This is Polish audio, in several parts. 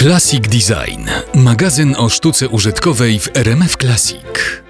Classic Design. Magazyn o sztuce użytkowej w RMF Classic.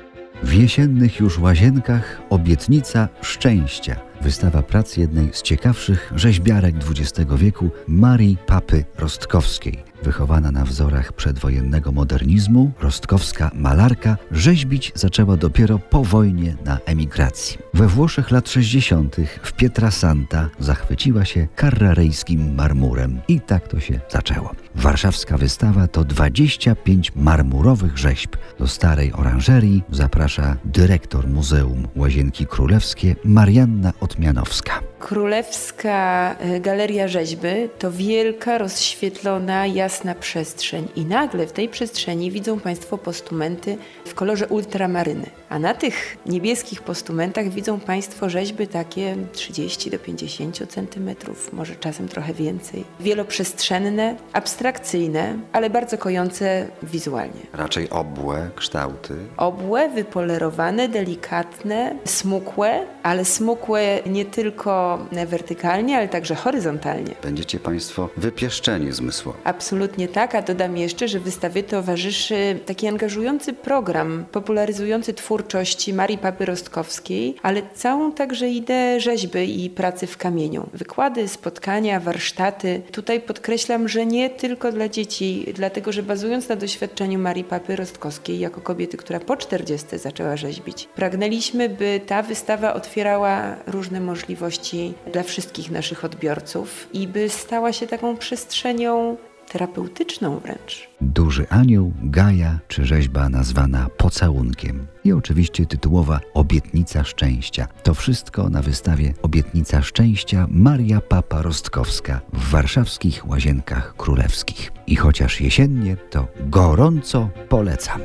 W jesiennych już łazienkach obietnica szczęścia. Wystawa prac jednej z ciekawszych rzeźbiarek XX wieku, Marii Papy Rostkowskiej. Wychowana na wzorach przedwojennego modernizmu, rostkowska malarka rzeźbić zaczęła dopiero po wojnie na emigracji. We Włoszech lat 60. w Pietrasanta zachwyciła się karrarejskim marmurem i tak to się zaczęło. Warszawska wystawa to 25 marmurowych rzeźb. Do starej oranżerii zaprasza dyrektor Muzeum Łazienki Królewskie Marianna Otmianowska. Królewska e, Galeria Rzeźby to wielka, rozświetlona, jasna przestrzeń i nagle w tej przestrzeni widzą Państwo postumenty w kolorze ultramaryny. A na tych niebieskich postumentach widzą Państwo rzeźby takie 30 do 50 centymetrów, może czasem trochę więcej. Wieloprzestrzenne, abstrakcyjne, ale bardzo kojące wizualnie. Raczej obłe kształty. Obłe, wypolerowane, delikatne, smukłe, ale smukłe nie tylko wertykalnie, ale także horyzontalnie. Będziecie Państwo wypieszczeni zmysłowo. Absolutnie tak, a dodam jeszcze, że wystawie towarzyszy taki angażujący program popularyzujący twórczość Marii Papy Rostkowskiej, ale całą także ideę rzeźby i pracy w kamieniu. Wykłady, spotkania, warsztaty. Tutaj podkreślam, że nie tylko dla dzieci, dlatego że bazując na doświadczeniu Marii Papy Rostkowskiej jako kobiety, która po 40 zaczęła rzeźbić, pragnęliśmy, by ta wystawa otwierała różne możliwości dla wszystkich naszych odbiorców i by stała się taką przestrzenią terapeutyczną wręcz. Duży Anioł, Gaja czy rzeźba nazwana Pocałunkiem. I oczywiście tytułowa Obietnica Szczęścia. To wszystko na wystawie Obietnica Szczęścia Maria Papa Rostkowska w warszawskich Łazienkach Królewskich. I chociaż jesiennie, to gorąco polecam.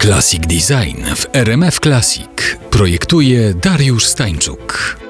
Classic Design w RMF Classic projektuje Dariusz Stańczuk.